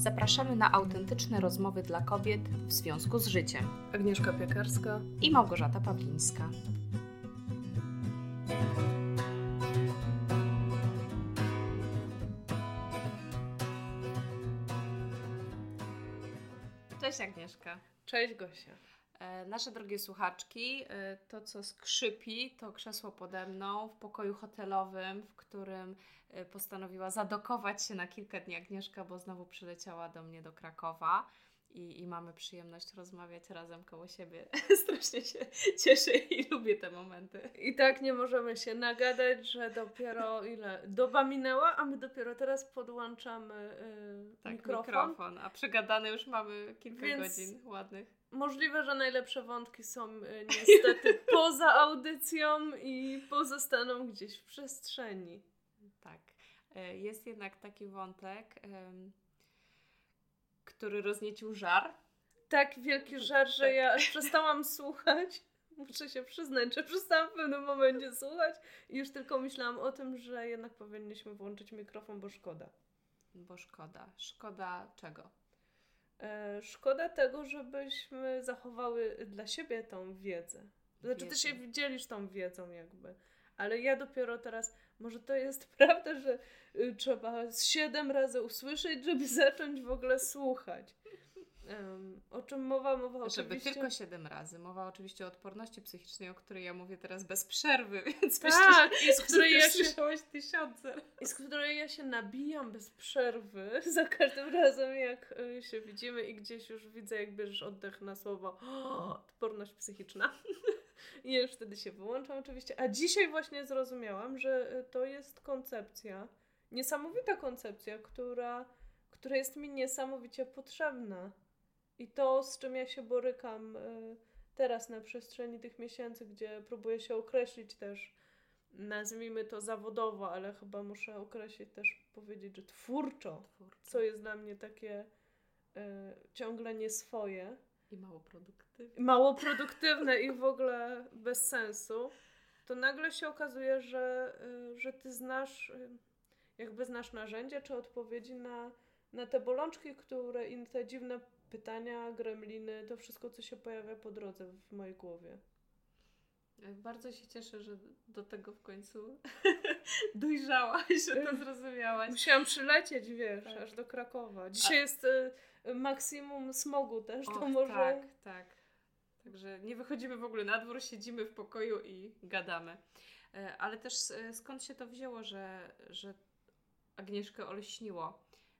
Zapraszamy na autentyczne rozmowy dla kobiet w związku z życiem. Agnieszka Piekarska i Małgorzata Pawlińska. Cześć Agnieszka. Cześć Gosia. E, nasze drogie słuchaczki, e, to co skrzypi, to krzesło pode mną w pokoju hotelowym, w którym e, postanowiła zadokować się na kilka dni Agnieszka, bo znowu przyleciała do mnie do Krakowa. I, i mamy przyjemność rozmawiać razem koło siebie. Strasznie się cieszę i lubię te momenty. I tak nie możemy się nagadać, że dopiero ile doba minęła, a my dopiero teraz podłączamy yy, tak, mikrofon. mikrofon. A przegadane już mamy kilka Więc godzin ładnych możliwe, że najlepsze wątki są y, niestety poza audycją i pozostaną gdzieś w przestrzeni. Tak. E, jest jednak taki wątek, który rozniecił żar. Tak wielki żar, że tak. ja przestałam słuchać. Muszę się przyznać, że przestałam w pewnym momencie słuchać i już tylko myślałam o tym, że jednak powinniśmy włączyć mikrofon, bo szkoda. Bo szkoda. Szkoda czego? E, szkoda tego, żebyśmy zachowały dla siebie tą wiedzę. Znaczy, ty się dzielisz tą wiedzą, jakby. Ale ja dopiero teraz, może to jest prawda, że y, trzeba siedem razy usłyszeć, żeby zacząć w ogóle słuchać. Um, o czym mowa? Mowa Żeby oczywiście... tylko siedem razy. Mowa oczywiście o odporności psychicznej, o której ja mówię teraz bez przerwy, więc tak, myślę, i z której ja się tysiące. I z której ja się nabijam bez przerwy za każdym razem, jak y, się widzimy i gdzieś już widzę, jak bierzesz oddech na słowo odporność psychiczna. I już wtedy się wyłączam oczywiście. A dzisiaj właśnie zrozumiałam, że y, to jest koncepcja, niesamowita koncepcja, która, która jest mi niesamowicie potrzebna. I to, z czym ja się borykam y, teraz na przestrzeni tych miesięcy, gdzie próbuję się określić też, nazwijmy to zawodowo, ale chyba muszę określić też powiedzieć, że twórczo, twórczo. co jest dla mnie takie y, ciągle nieswoje. I mało produktywne. Mało produktywne i w ogóle bez sensu. To nagle się okazuje, że, y, że ty znasz, jakby znasz narzędzia czy odpowiedzi na, na te bolączki, które i te dziwne pytania, gremliny, to wszystko, co się pojawia po drodze w mojej głowie. Bardzo się cieszę, że do tego w końcu dojrzałaś, że to zrozumiałaś. Musiałam przylecieć, wiesz, tak. aż do Krakowa. Dzisiaj A... jest y, maksimum smogu też, Och, to może... Tak, tak. Także nie wychodzimy w ogóle na dwór, siedzimy w pokoju i gadamy. E, ale też e, skąd się to wzięło, że, że Agnieszkę olśniło?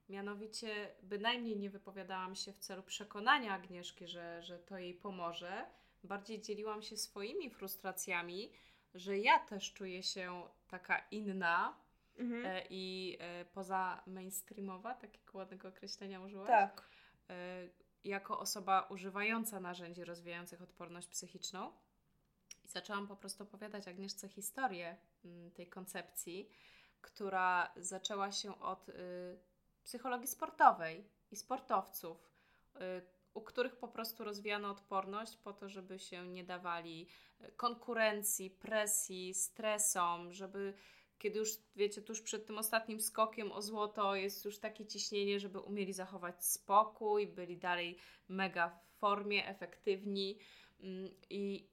Mianowicie bynajmniej nie wypowiadałam się w celu przekonania Agnieszki, że, że to jej pomoże. Bardziej dzieliłam się swoimi frustracjami, że ja też czuję się taka inna mhm. e, i poza mainstreamowa, takiego ładnego określenia użyłaś? Tak. E, jako osoba używająca narzędzi rozwijających odporność psychiczną. I zaczęłam po prostu opowiadać Agnieszce historię mm, tej koncepcji, która zaczęła się od y, psychologii sportowej i sportowców, y, u których po prostu rozwijano odporność po to, żeby się nie dawali y, konkurencji, presji, stresom, żeby kiedy już, wiecie, tuż przed tym ostatnim skokiem o złoto jest już takie ciśnienie, żeby umieli zachować spokój, byli dalej mega w formie, efektywni mm, i,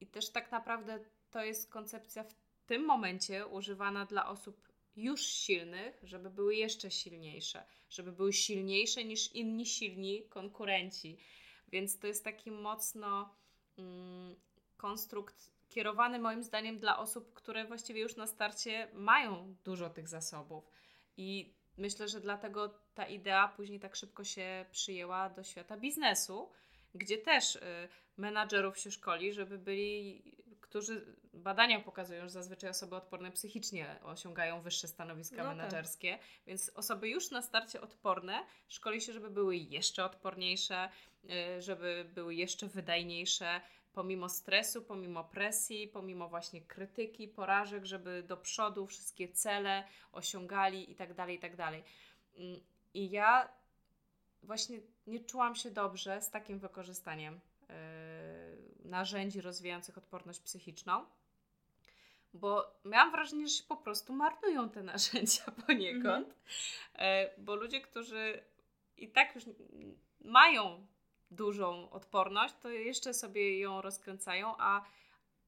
i też tak naprawdę to jest koncepcja w tym momencie używana dla osób już silnych, żeby były jeszcze silniejsze, żeby były silniejsze niż inni silni konkurenci. Więc to jest taki mocno mm, konstrukt kierowany moim zdaniem dla osób, które właściwie już na starcie mają dużo tych zasobów. I myślę, że dlatego ta idea później tak szybko się przyjęła do świata biznesu, gdzie też y, menadżerów się szkoli, żeby byli którzy badania pokazują, że zazwyczaj osoby odporne psychicznie osiągają wyższe stanowiska no tak. menedżerskie, więc osoby już na starcie odporne szkoli się, żeby były jeszcze odporniejsze, y, żeby były jeszcze wydajniejsze, pomimo stresu, pomimo presji, pomimo właśnie krytyki, porażek, żeby do przodu wszystkie cele osiągali i tak dalej, i tak dalej. Mm, I ja właśnie nie czułam się dobrze z takim wykorzystaniem narzędzi rozwijających odporność psychiczną, bo miałam wrażenie, że się po prostu marnują te narzędzia poniekąd, mm-hmm. bo ludzie, którzy i tak już mają dużą odporność, to jeszcze sobie ją rozkręcają, a,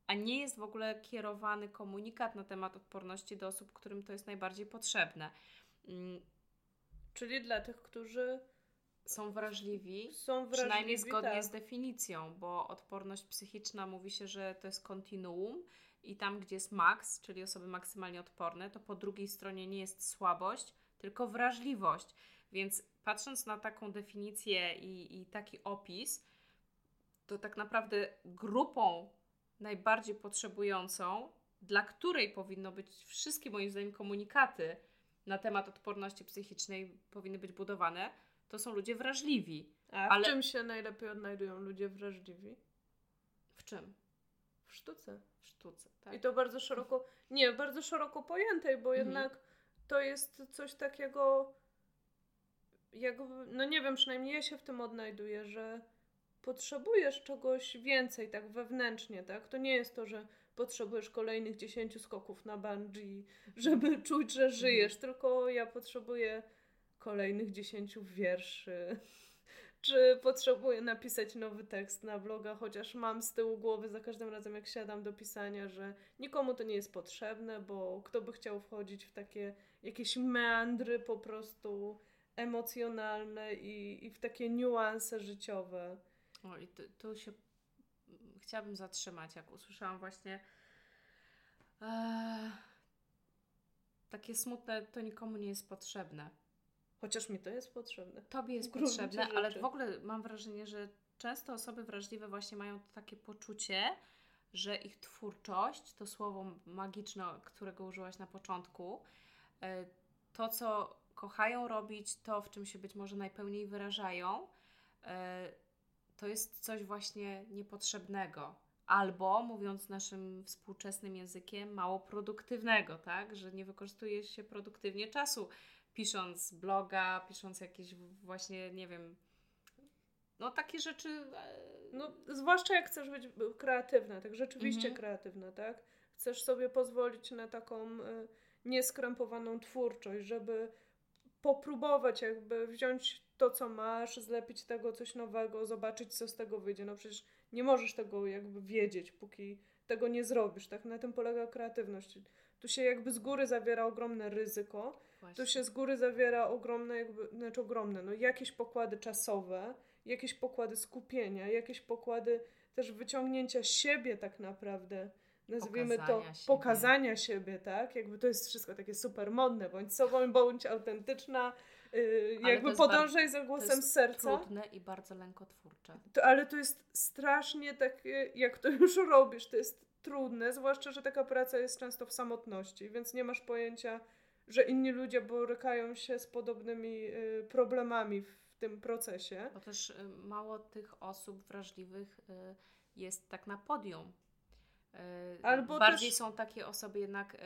a nie jest w ogóle kierowany komunikat na temat odporności do osób, którym to jest najbardziej potrzebne. Mm, Czyli dla tych, którzy są wrażliwi, są wrażliwi przynajmniej zgodnie tak. z definicją, bo odporność psychiczna mówi się, że to jest kontinuum i tam, gdzie jest max, czyli osoby maksymalnie odporne, to po drugiej stronie nie jest słabość, tylko wrażliwość. Więc patrząc na taką definicję i, i taki opis, to tak naprawdę grupą najbardziej potrzebującą, dla której powinno być wszystkie moim zdaniem komunikaty na temat odporności psychicznej powinny być budowane, to są ludzie wrażliwi. A Ale- w czym się najlepiej odnajdują ludzie wrażliwi? W czym? W sztuce. W sztuce, tak? I to bardzo szeroko, nie, bardzo szeroko pojętej, bo Mhm. jednak to jest coś takiego, jakby, no nie wiem, przynajmniej ja się w tym odnajduję, że potrzebujesz czegoś więcej, tak wewnętrznie, tak? To nie jest to, że potrzebujesz kolejnych 10 skoków na bungee, żeby czuć, że żyjesz, tylko ja potrzebuję kolejnych 10 wierszy. Czy potrzebuję napisać nowy tekst na bloga, chociaż mam z tyłu głowy za każdym razem, jak siadam do pisania, że nikomu to nie jest potrzebne, bo kto by chciał wchodzić w takie jakieś meandry po prostu emocjonalne i, i w takie niuanse życiowe. O, i tu, tu się chciałabym zatrzymać, jak usłyszałam właśnie e, takie smutne, to nikomu nie jest potrzebne. Chociaż mi to jest potrzebne. Tobie jest gruncie potrzebne, ale rzeczy. w ogóle mam wrażenie, że często osoby wrażliwe właśnie mają takie poczucie, że ich twórczość, to słowo magiczne, którego użyłaś na początku, e, to co kochają robić, to w czym się być może najpełniej wyrażają, e, to jest coś właśnie niepotrzebnego. Albo, mówiąc naszym współczesnym językiem, mało produktywnego, tak? Że nie wykorzystuje się produktywnie czasu, pisząc bloga, pisząc jakieś właśnie, nie wiem, no takie rzeczy. e, No, zwłaszcza jak chcesz być kreatywna, tak rzeczywiście Mhm. kreatywna, tak? Chcesz sobie pozwolić na taką y, nieskrępowaną twórczość, żeby popróbować jakby wziąć to, co masz, zlepić tego coś nowego, zobaczyć, co z tego wyjdzie. No przecież nie możesz tego jakby wiedzieć, póki tego nie zrobisz, tak? Na tym polega kreatywność. Tu się jakby z góry zawiera ogromne ryzyko, właśnie. tu się z góry zawiera ogromne, jakby, znaczy ogromne, no jakieś pokłady czasowe, jakieś pokłady skupienia, jakieś pokłady też wyciągnięcia siebie tak naprawdę, nazwijmy to Pokazania siebie. pokazania siebie, tak? Jakby to jest wszystko takie super modne, bądź sobą, bądź autentyczna, yy, to jakby podążaj za to głosem jest serca. trudne i bardzo lękotwórcze. To, ale to jest strasznie takie, jak to już robisz, to jest trudne, zwłaszcza, że taka praca jest często w samotności, więc nie masz pojęcia, że inni ludzie borykają się z podobnymi y, problemami w tym procesie. Bo też y, mało tych osób wrażliwych y, jest tak na podium. Y, Albo Bardziej też- są takie osoby jednak y,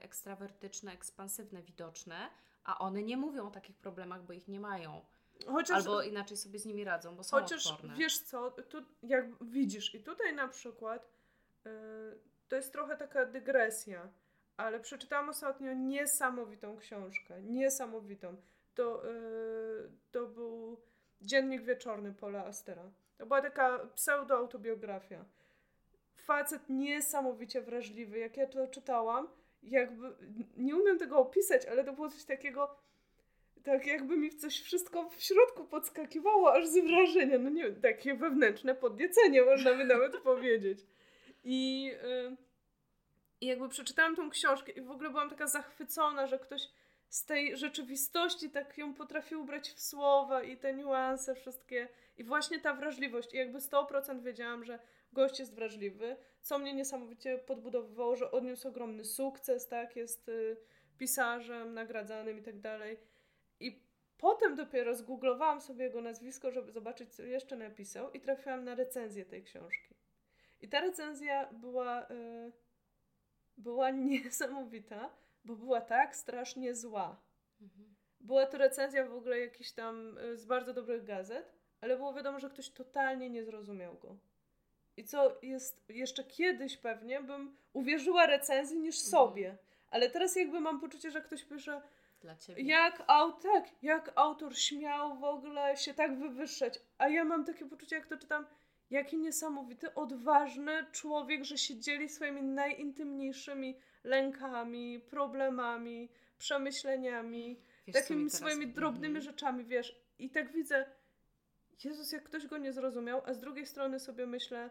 ekstrawertyczne, ekspansywne, widoczne, a one nie mówią o takich problemach, bo ich nie mają. Chociaż, Albo inaczej sobie z nimi radzą, bo są chociaż odporne. wiesz co, tu, jak widzisz, i tutaj na przykład y, to jest trochę taka dygresja, ale przeczytałam ostatnio niesamowitą książkę, niesamowitą. To, y, to był Dziennik Wieczorny Paula Astera. To była taka pseudoautobiografia. Facet niesamowicie wrażliwy. Jak ja to czytałam, jakby nie umiem tego opisać, ale to było coś takiego, tak jakby mi coś wszystko w środku podskakiwało, aż z wrażenia. No nie wiem, takie wewnętrzne podniecenie, można by nawet powiedzieć. I, y, I jakby przeczytałam tą książkę i w ogóle byłam taka zachwycona, że ktoś z tej rzeczywistości tak ją potrafi ubrać w słowa i te niuanse wszystkie. I właśnie ta wrażliwość. I jakby 100% wiedziałam, że gość jest wrażliwy, co mnie niesamowicie podbudowywało, że odniósł ogromny sukces, tak, jest y, pisarzem, nagradzanym i tak dalej. I potem dopiero zgooglowałam sobie jego nazwisko, żeby zobaczyć, co jeszcze napisał i trafiłam na recenzję tej książki. I ta recenzja była, y, była niesamowita, bo była tak strasznie zła. Mhm. Była to recenzja w ogóle jakiś tam y, z bardzo dobrych gazet, ale było wiadomo, że ktoś totalnie nie zrozumiał go. I co jest jeszcze kiedyś pewnie bym uwierzyła recenzji niż sobie. Ale teraz jakby mam poczucie, że ktoś pisze Dla ciebie. Jak, au, tak, jak autor śmiał w ogóle się tak wywyższać. A ja mam takie poczucie, jak to czytam, jaki niesamowity, odważny człowiek, że się dzieli swoimi najintymniejszymi lękami, problemami, przemyśleniami, Wiesz, takimi teraz- swoimi drobnymi rzeczami, wiesz. I tak widzę, Jezus, jak ktoś go nie zrozumiał, a z drugiej strony sobie myślę,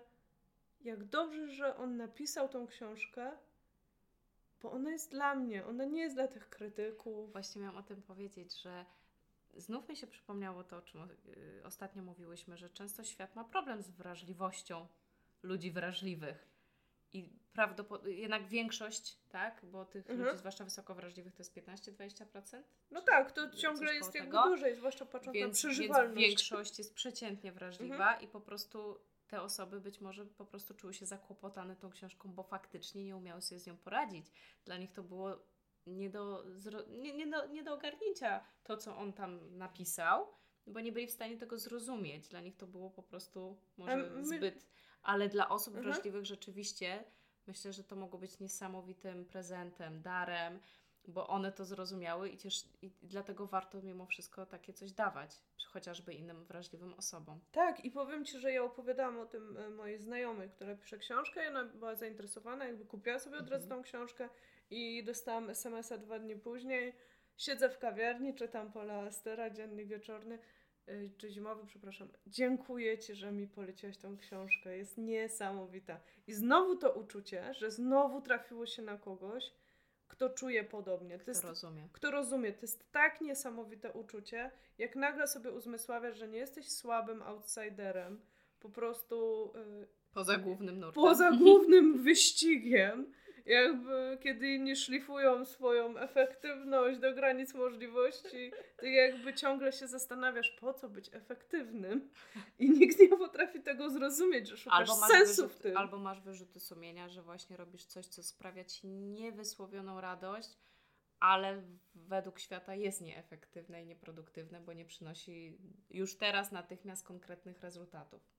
jak dobrze, że on napisał tą książkę, bo ona jest dla mnie, ona nie jest dla tych krytyków. Właśnie miałam o tym powiedzieć, że znów mi się przypomniało to, o czym y, ostatnio mówiłyśmy, że często świat ma problem z wrażliwością ludzi wrażliwych. I prawdopodobnie, jednak większość, tak, bo tych Mhm. ludzi, zwłaszcza wysoko wrażliwych, to jest 15-20%. No tak, to ciągle jest jakby tego. dłużej, zwłaszcza patrząc na Więc, więc przeżywalność. większość jest przeciętnie wrażliwa i po prostu te osoby być może po prostu czuły się zakłopotane tą książką, bo faktycznie nie umiały sobie z nią poradzić. Dla nich to było nie do, nie, nie, do, nie do ogarnięcia to, co on tam napisał, bo nie byli w stanie tego zrozumieć. Dla nich to było po prostu może my- zbyt... Ale dla osób Mhm. wrażliwych rzeczywiście myślę, że to mogło być niesamowitym prezentem, darem, bo one to zrozumiały i, ciesz, i dlatego warto mimo wszystko takie coś dawać, chociażby innym wrażliwym osobom. Tak, i powiem Ci, że ja opowiadałam o tym e, mojej znajomej, która pisze książkę i ona była zainteresowana, jakby kupiła sobie od razu Mhm. tą książkę i dostałam SMS-a dwa dni później. Siedzę w kawiarni, czytam Pola Astera, dziennik wieczorny, y, czy zimowy, przepraszam. Dziękuję Ci, że mi poleciłaś tą książkę. Jest niesamowita. I znowu to uczucie, że znowu trafiło się na kogoś, kto czuje podobnie. To To jest rozumiem. kto rozumie, to jest tak niesamowite uczucie, jak nagle sobie uzmysławiasz, że nie jesteś słabym outsiderem, po prostu y, Poza głównym nurtem. poza głównym wyścigiem, jakby kiedy inni szlifują swoją efektywność do granic możliwości, ty jakby ciągle się zastanawiasz, po co być efektywnym i nikt nie potrafi tego zrozumieć, że szukasz Albo sensu wyrzut, w tym. albo masz wyrzuty sumienia, że właśnie robisz coś, co sprawia ci niewysłowioną radość, ale według świata jest nieefektywne i nieproduktywne, bo nie przynosi już teraz natychmiast konkretnych rezultatów.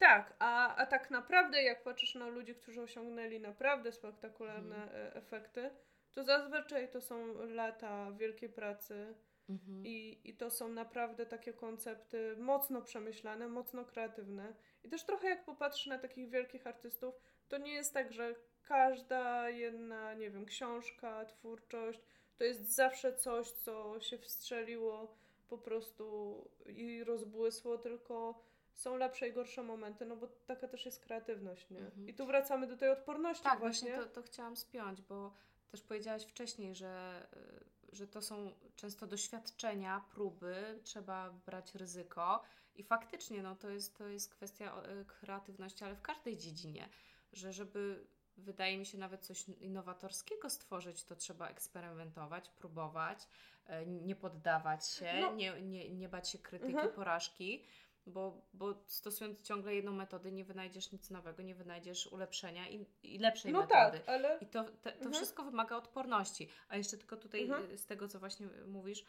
Tak, a, a tak naprawdę, jak patrzysz na ludzi, którzy osiągnęli naprawdę spektakularne Mhm. e, efekty, to zazwyczaj to są lata wielkiej pracy Mhm. i, i to są naprawdę takie koncepty mocno przemyślane, mocno kreatywne. I też trochę jak popatrzysz na takich wielkich artystów, to nie jest tak, że każda jedna, nie wiem, książka, twórczość to jest zawsze coś, co się wstrzeliło po prostu i rozbłysło, tylko są lepsze i gorsze momenty, no bo taka też jest kreatywność, nie? Mhm. I tu wracamy do tej odporności Tak, właśnie. właśnie to, to chciałam spiąć, bo też powiedziałaś wcześniej, że, y, że to są często doświadczenia, próby, trzeba brać ryzyko i faktycznie no, to, jest, to jest kwestia y, kreatywności, ale w każdej dziedzinie, że żeby wydaje mi się nawet coś innowatorskiego stworzyć, to trzeba eksperymentować, próbować, y, nie poddawać się, No. nie, nie, nie bać się krytyki, Mhm. porażki. Bo, bo stosując ciągle jedną metodę, nie wynajdziesz nic nowego, nie wynajdziesz ulepszenia i, i lepszej no metody. tak, ale I to, te, to Mhm. wszystko wymaga odporności. A jeszcze tylko tutaj Mhm. y, z tego, co właśnie y, mówisz,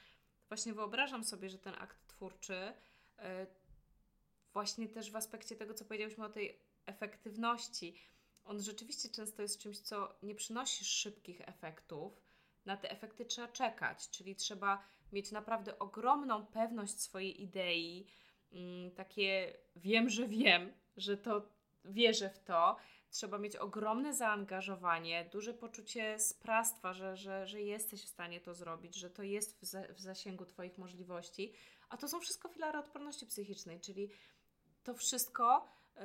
właśnie wyobrażam sobie, że ten akt twórczy y, właśnie też w aspekcie tego, co powiedziałyśmy o tej efektywności, on rzeczywiście często jest czymś, co nie przynosi szybkich efektów. Na te efekty trzeba czekać, czyli trzeba mieć naprawdę ogromną pewność swojej idei, takie wiem, że wiem, że to wierzę w to. Trzeba mieć ogromne zaangażowanie, duże poczucie sprawstwa, że, że, że jesteś w stanie to zrobić, że to jest w, za, w zasięgu Twoich możliwości. A to są wszystko filary odporności psychicznej, czyli to wszystko, y,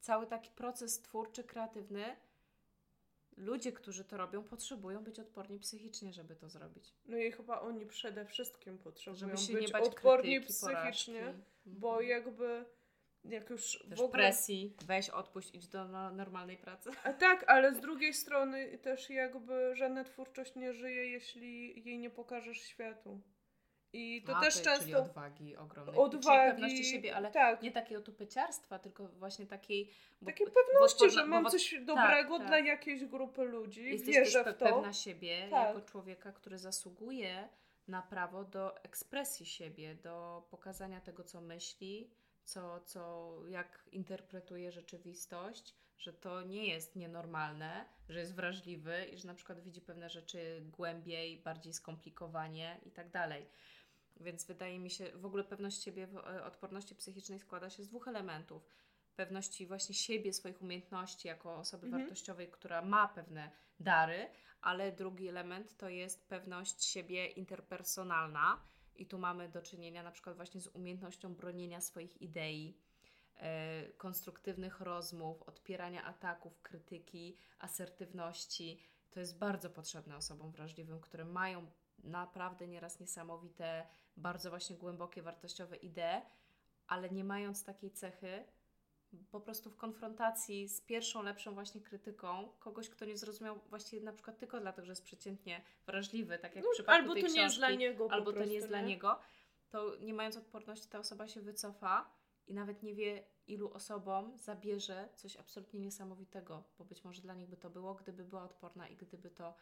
cały taki proces twórczy, kreatywny, ludzie, którzy to robią, potrzebują być odporni psychicznie, żeby to zrobić. No i chyba oni przede wszystkim potrzebują być odporni krytyki, psychicznie, porażki. bo Mhm. jakby jak już Też w ogóle... presji, weź, odpuść, idź do no, normalnej pracy. A tak, ale z drugiej strony też jakby żadna twórczość nie żyje, jeśli jej nie pokażesz światu. I to A, też to- często... Czyli odwagi ogromnej. odwagi, pewności siebie, ale tak, nie takiej otupyciarstwa, tylko właśnie takiej... bo- takiej bo pewności, odporna- że mam bo- coś dobrego tak. dla jakiejś grupy ludzi, Jesteś wierzę też w to. pewna siebie Tak. jako człowieka, który zasługuje na prawo do ekspresji siebie, do pokazania tego, co myśli, co, co, jak interpretuje rzeczywistość, że to nie jest nienormalne, że jest wrażliwy i że na przykład widzi pewne rzeczy głębiej, bardziej skomplikowanie i tak dalej. Więc wydaje mi się, w ogóle pewność siebie w e, odporności psychicznej składa się z dwóch elementów. Pewności właśnie siebie, swoich umiejętności jako osoby Mhm. wartościowej, która ma pewne dary, ale drugi element to jest pewność siebie interpersonalna i tu mamy do czynienia na przykład właśnie z umiejętnością bronienia swoich idei, e, konstruktywnych rozmów, odpierania ataków, krytyki, asertywności. To jest bardzo potrzebne osobom wrażliwym, które mają naprawdę nieraz niesamowite, bardzo właśnie głębokie, wartościowe idee, ale nie mając takiej cechy, po prostu w konfrontacji z pierwszą, lepszą właśnie krytyką, kogoś, kto nie zrozumiał właściwie na przykład tylko dlatego, że jest przeciętnie wrażliwy, tak jak w No, przypadku albo tej to nie jest książki, dla niego albo to prostu, nie jest dla nie? niego, to nie mając odporności, ta osoba się wycofa i nawet nie wie, ilu osobom zabierze coś absolutnie niesamowitego, bo być może dla nich by to było, gdyby była odporna i gdyby to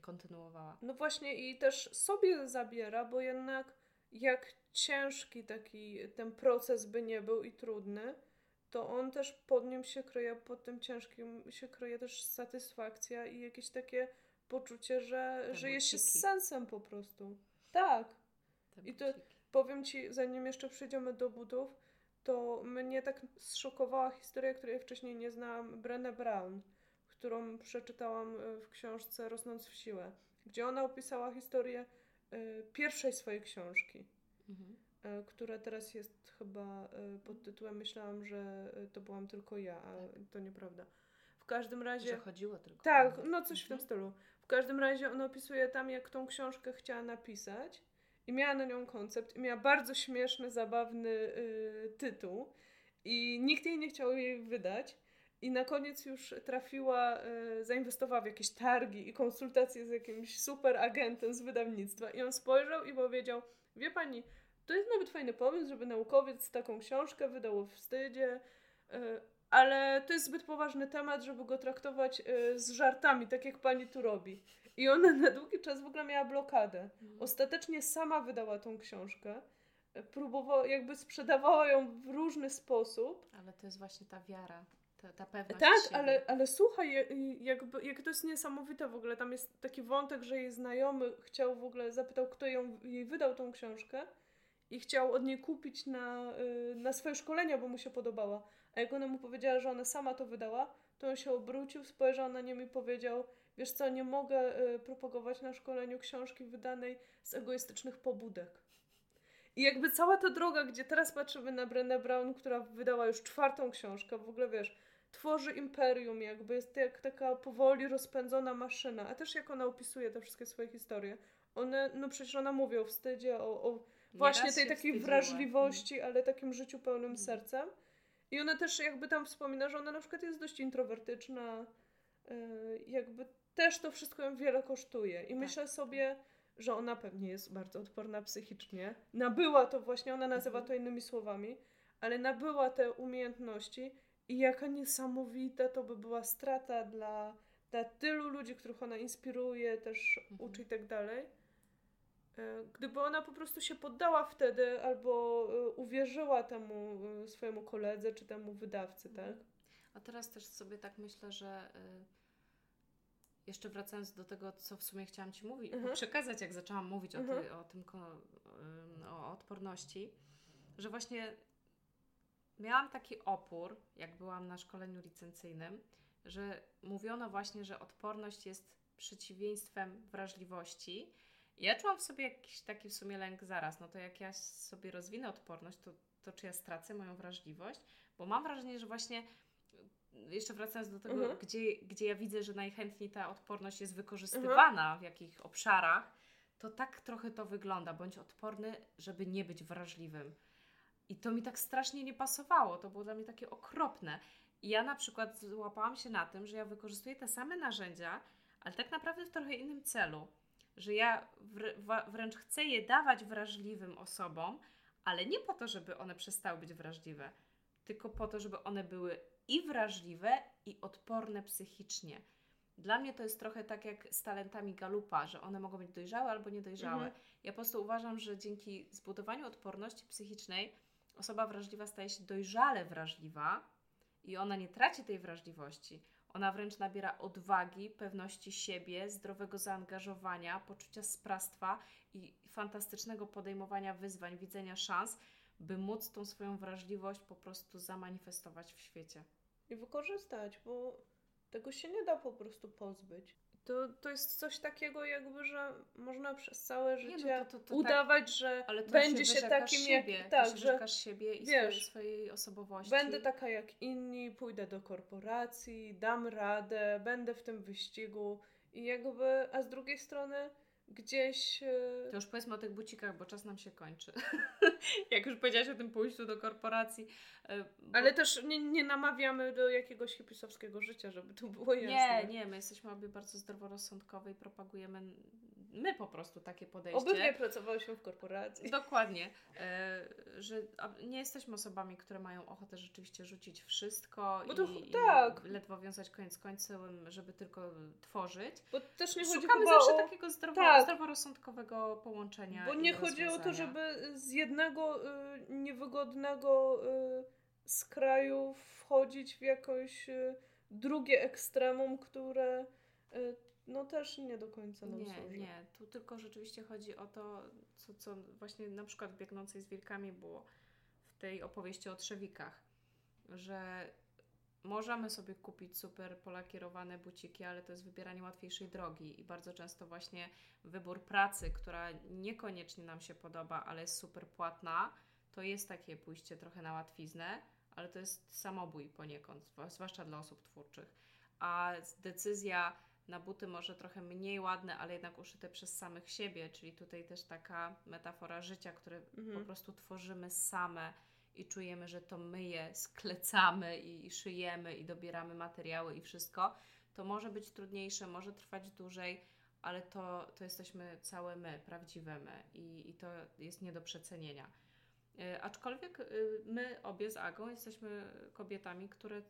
kontynuowała. No właśnie i też sobie zabiera, bo jednak jak ciężki taki ten proces by nie był i trudny, to on też pod nim się kryje, pod tym ciężkim się kryje też satysfakcja i jakieś takie poczucie, że Te żyje się z sensem po prostu. Tak. Te I to- buciki. Powiem Ci, zanim jeszcze przejdziemy do budów, to mnie tak zszokowała historia, której wcześniej nie znałam, Brené Brown, którą przeczytałam e, w książce Rosnąc w siłę, gdzie ona opisała historię e, pierwszej swojej książki, Mhm. e, która teraz jest chyba pod tytułem Myślałam, że to byłam tylko ja, a to nieprawda. W każdym razie... Że chodziło tylko. Tak, no coś w tym Mhm. stylu. W każdym razie ona opisuje tam, jak tą książkę chciała napisać i miała na nią koncept i miała bardzo śmieszny, zabawny y, tytuł i nikt jej nie chciał jej wydać i na koniec już trafiła, y, zainwestowała w jakieś targi i konsultacje z jakimś super agentem z wydawnictwa i on spojrzał i powiedział, wie pani, to jest nawet fajny pomysł, żeby naukowiec taką książkę wydał o wstydzie, y, ale to jest zbyt poważny temat, żeby go traktować y, z żartami, tak jak pani tu robi. I ona na długi czas w ogóle miała blokadę. Mhm. Ostatecznie sama wydała tą książkę. Próbowała, jakby sprzedawała ją w różny sposób. Ale to jest właśnie ta wiara, ta, ta pewność Tak, siebie. ale, ale słuchaj, jakby, jak to jest niesamowite w ogóle. Tam jest taki wątek, że jej znajomy chciał w ogóle, zapytał, kto ją, jej wydał tą książkę i chciał od niej kupić na, y, na swoje szkolenia, bo mu się podobała. A jak ona mu powiedziała, że ona sama to wydała, to on się obrócił, spojrzał na nią i powiedział: Wiesz co, nie mogę y, propagować na szkoleniu książki wydanej z egoistycznych pobudek. I jakby cała ta droga, gdzie teraz patrzymy na Brenę Brown, która wydała już czwartą książkę, w ogóle wiesz, tworzy imperium, jakby jest jak taka powoli rozpędzona maszyna, a też jak ona opisuje te wszystkie swoje historie. One, no przecież ona mówi o wstydzie, o, o właśnie tej takiej wstydziła. wrażliwości, ale takim życiu pełnym Mhm. sercem. I ona też jakby tam wspomina, że ona na przykład jest dość introwertyczna, yy, jakby też to wszystko ją wiele kosztuje. I Tak, myślę sobie, że ona pewnie jest bardzo odporna psychicznie. Nabyła to właśnie, ona nazywa Mhm. to innymi słowami, ale nabyła te umiejętności i jaka niesamowita to by była strata dla, dla tylu ludzi, których ona inspiruje, też Mhm. uczy i tak dalej. E, Gdyby ona po prostu się poddała wtedy albo e, uwierzyła temu e, swojemu koledze czy temu wydawcy, tak? Mhm. A teraz też sobie tak myślę, że jeszcze wracając do tego, co w sumie chciałam Ci mówić, Mhm. przekazać, jak zaczęłam mówić o, Mhm. ty, o tym, o odporności, że właśnie miałam taki opór, jak byłam na szkoleniu licencyjnym, że mówiono właśnie, że odporność jest przeciwieństwem wrażliwości. Ja czułam w sobie jakiś taki w sumie lęk zaraz, no to jak ja sobie rozwinę odporność, to, to czy ja stracę moją wrażliwość? Bo mam wrażenie, że właśnie jeszcze wracając do tego, Mhm. gdzie, gdzie ja widzę, że najchętniej ta odporność jest wykorzystywana, w jakich obszarach, to tak trochę to wygląda. Bądź odporny, żeby nie być wrażliwym. I to mi tak strasznie nie pasowało. To było dla mnie takie okropne. I ja na przykład złapałam się na tym, że ja wykorzystuję te same narzędzia, ale tak naprawdę w trochę innym celu. Że ja wr- wręcz chcę je dawać wrażliwym osobom, ale nie po to, żeby one przestały być wrażliwe, tylko po to, żeby one były i wrażliwe, i odporne psychicznie. Dla mnie to jest trochę tak jak z talentami Galupa, że one mogą być dojrzałe albo niedojrzałe. Mhm. Ja po prostu uważam, że dzięki zbudowaniu odporności psychicznej osoba wrażliwa staje się dojrzale wrażliwa I ona nie traci tej wrażliwości. Ona wręcz nabiera odwagi, pewności siebie, zdrowego zaangażowania, poczucia sprawstwa i fantastycznego podejmowania wyzwań, widzenia szans, by móc tą swoją wrażliwość po prostu zamanifestować w świecie. I wykorzystać, bo tego się nie da po prostu pozbyć. To, to jest coś takiego, jakby, że można przez całe życie no to, to, to udawać, tak, że będzie się, takim siebie, jak. Tak, że że siebie i wiesz, swojej osobowości. Będę taka jak inni, pójdę do korporacji, dam radę, będę w tym wyścigu i jakby, a z drugiej strony gdzieś. e, To już powiedzmy o tych bucikach, bo czas nam się kończy. Jak już powiedziałaś o tym pójściu do korporacji. e, bo- Ale też nie, nie namawiamy do jakiegoś hipisowskiego życia, żeby to było jasne. Nie, nie, my jesteśmy obie bardzo zdroworozsądkowe i propagujemy my po prostu takie podejście. Obydwie pracowałyśmy w korporacji. Dokładnie, e, że nie jesteśmy osobami, które mają ochotę rzeczywiście rzucić wszystko Bo to- i, tak. i ledwo wiązać koniec końcem, żeby tylko tworzyć. Bo też nie Szukamy zawsze o... takiego zdrowo, tak. zdroworozsądkowego połączenia. Bo nie chodzi o to, żeby z jednego y, niewygodnego y, z kraju wchodzić w jakieś y, drugie ekstremum, które y, no też nie do końca nam Nie, służy. nie. Tu tylko rzeczywiście chodzi o to, co, co właśnie na przykład w Biegnącej z Wilkami było w tej opowieści o trzewikach, że możemy sobie kupić super polakierowane buciki, ale to jest wybieranie łatwiejszej drogi i bardzo często właśnie wybór pracy, która niekoniecznie nam się podoba, ale jest super płatna, to jest takie pójście trochę na łatwiznę, ale to jest samobój poniekąd, zwłaszcza dla osób twórczych. A decyzja na buty może trochę mniej ładne, ale jednak uszyte przez samych siebie, czyli tutaj też taka metafora życia, które Mhm. po prostu tworzymy same i czujemy, że to my je sklecamy i, szyjemy i dobieramy materiały i wszystko, to może być trudniejsze, może trwać dłużej, ale to, to jesteśmy całe my, prawdziwe my i, i to jest nie do przecenienia. Y, aczkolwiek y, my obie z Agą jesteśmy kobietami, które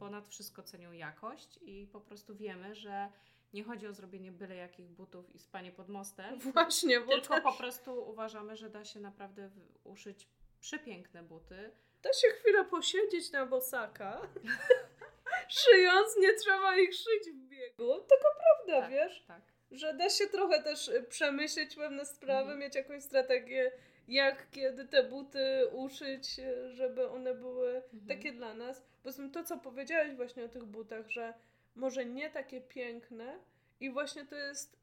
ponad wszystko cenią jakość i po prostu wiemy, że nie chodzi o zrobienie byle jakich butów i spanie pod mostem, Właśnie, bo tylko te, po prostu uważamy, że da się naprawdę uszyć przepiękne buty. da się chwilę posiedzieć na bosaka. Szyjąc, nie trzeba ich szyć w biegu. Taka prawda, Tak. wiesz? Tak. że da się trochę też y, przemyśleć pewne sprawy, Mhm. mieć jakąś strategię, jak kiedy te buty uszyć, żeby one były Mhm. takie dla nas. Tym to, co powiedziałeś właśnie o tych butach, że może nie takie piękne i właśnie to jest,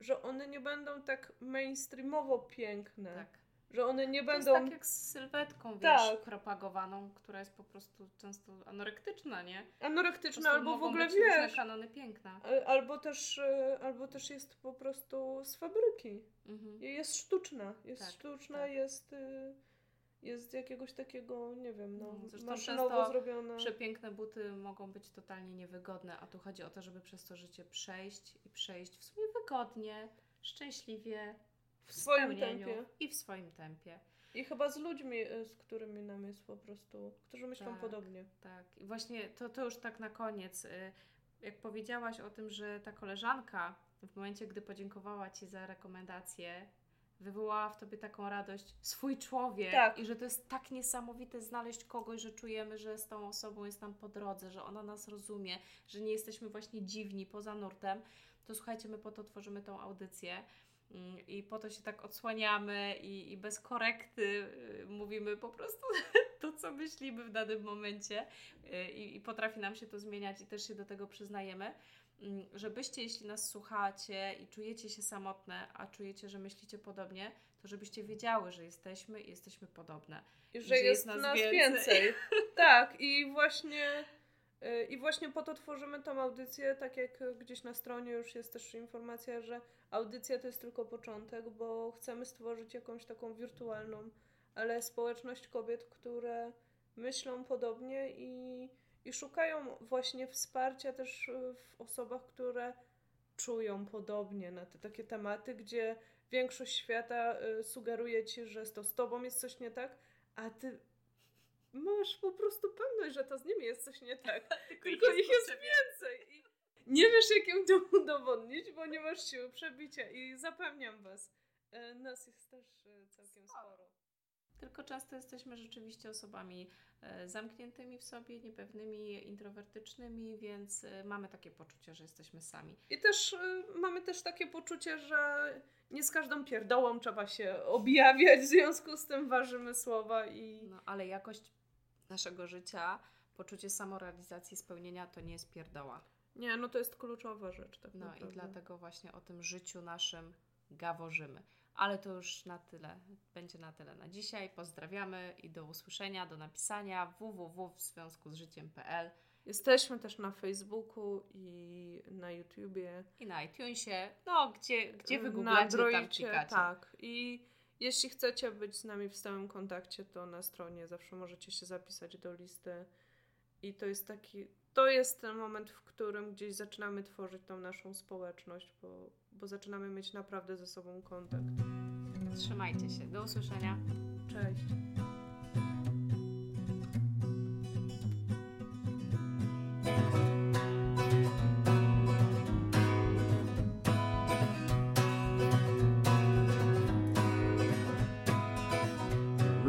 że one nie będą tak mainstreamowo piękne, tak. Że one nie To jest będą... tak jak z sylwetką, wiesz, Tak. propagowaną, która jest po prostu często anorektyczna, nie? Prostu albo w ogóle wiesz, kanony piękna. albo też, y, albo też jest po prostu z fabryki. Mhm. Jest sztuczna. Jest Tak, sztuczna, tak. jest, y, jest jakiegoś takiego, nie wiem, no, No, zresztą maszynowo często zrobiona. Przepiękne buty mogą być totalnie niewygodne, a tu chodzi o to, żeby przez to życie przejść i przejść w sumie wygodnie, szczęśliwie, W swoim tempie. i w swoim tempie. I chyba z ludźmi, y, z którymi nam jest po prostu, którzy myślą Tak. podobnie. Tak, i właśnie to, to już tak na koniec. y, Jak powiedziałaś o tym, że ta koleżanka w momencie, gdy podziękowała Ci za rekomendację, wywołała w Tobie taką radość, swój człowiek Tak. i że to jest tak niesamowite znaleźć kogoś, że czujemy, że z tą osobą jest nam po drodze, że ona nas rozumie, że nie jesteśmy właśnie dziwni poza nurtem, to słuchajcie, my po to tworzymy tą audycję. I po to się tak odsłaniamy i, i bez korekty y, mówimy po prostu to, co myślimy w danym momencie y, i, i potrafi nam się to zmieniać i też się do tego przyznajemy, mm, żebyście, jeśli nas słuchacie i czujecie się samotne, a czujecie, że myślicie podobnie, to żebyście wiedziały, że jesteśmy i jesteśmy podobne. I Że że jest jest nas nas, więcej. więcej. tak, i właśnie, i właśnie po to tworzymy tą audycję, tak jak gdzieś na stronie już jest też informacja, że audycja to jest tylko początek, bo chcemy stworzyć jakąś taką wirtualną, ale społeczność kobiet, które myślą podobnie i, i szukają właśnie wsparcia też w osobach, które czują podobnie na te takie tematy, gdzie większość świata y, sugeruje ci, że to z tobą jest coś nie tak, a ty masz po prostu pewność, że to z nimi jest coś nie tak. Tylko ich jest więcej. I nie wiesz, jak im to udowodnić, bo nie masz siły przebicia. I zapewniam was, y, nas jest też y, całkiem sporo. tylko często jesteśmy rzeczywiście osobami e, zamkniętymi w sobie, niepewnymi, introwertycznymi, więc e, mamy takie poczucie, że jesteśmy sami. I też mamy też takie poczucie, że nie z każdą pierdołą trzeba się objawiać, w związku z tym ważymy słowa i... No, ale jakość naszego życia, poczucie samorealizacji, spełnienia to nie jest pierdoła. Nie, no to jest kluczowa rzecz. Tak No naprawdę. i dlatego właśnie o tym życiu naszym gaworzymy. Ale to już na tyle. Będzie na tyle na dzisiaj. Pozdrawiamy i do usłyszenia, do napisania www w związku z życiem.pl Jesteśmy też na Facebooku i na YouTubie. i na iTunesie, no gdzie, gdzie Na wygooglacie, tam klikacie. Tak. I jeśli chcecie być z nami w stałym kontakcie, to na stronie zawsze możecie się zapisać do listy. I to jest taki, to jest ten moment, w którym gdzieś zaczynamy tworzyć tą naszą społeczność, bo, bo zaczynamy mieć naprawdę ze sobą kontakt. Trzymajcie się. Do usłyszenia. Cześć.